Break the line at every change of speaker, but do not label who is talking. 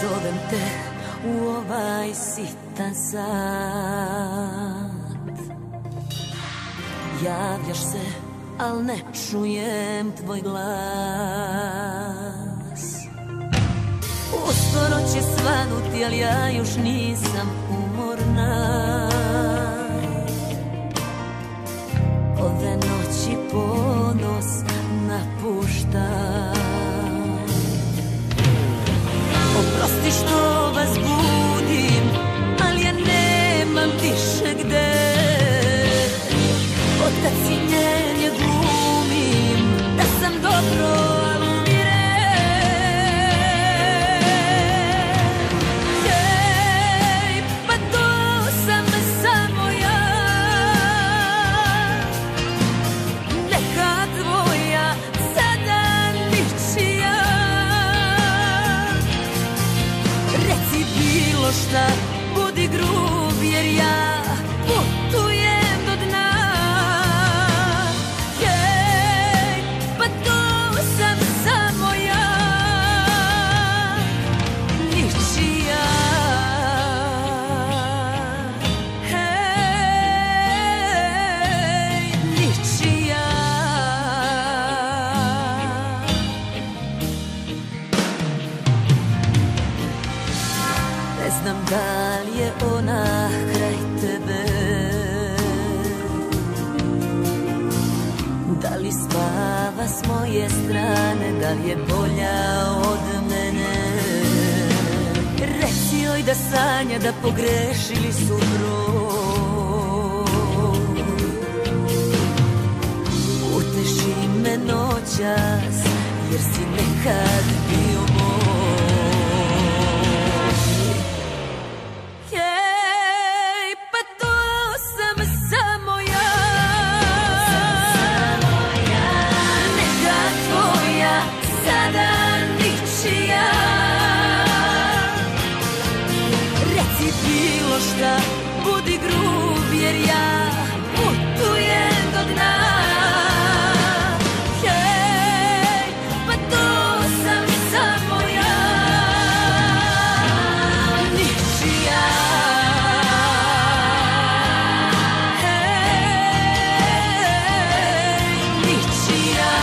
Zovem te u ovaj sitan sat. Javljaš se, al ne čujem tvoj glas. Uskoro će svanuti, ali ja još nisam umorna što vas budim, ali ja nemam više not Ne znam da li je ona kraj tebe. Da li spava s moje strane Da li je bolja od mene? Reci joj da sanja da pogrešili su broj Uteši me noćas Jer si nekad bio šta, budi grub jer ja putujem do dna. Hej, pa to sam samo ja. Ničija. Hej, ničija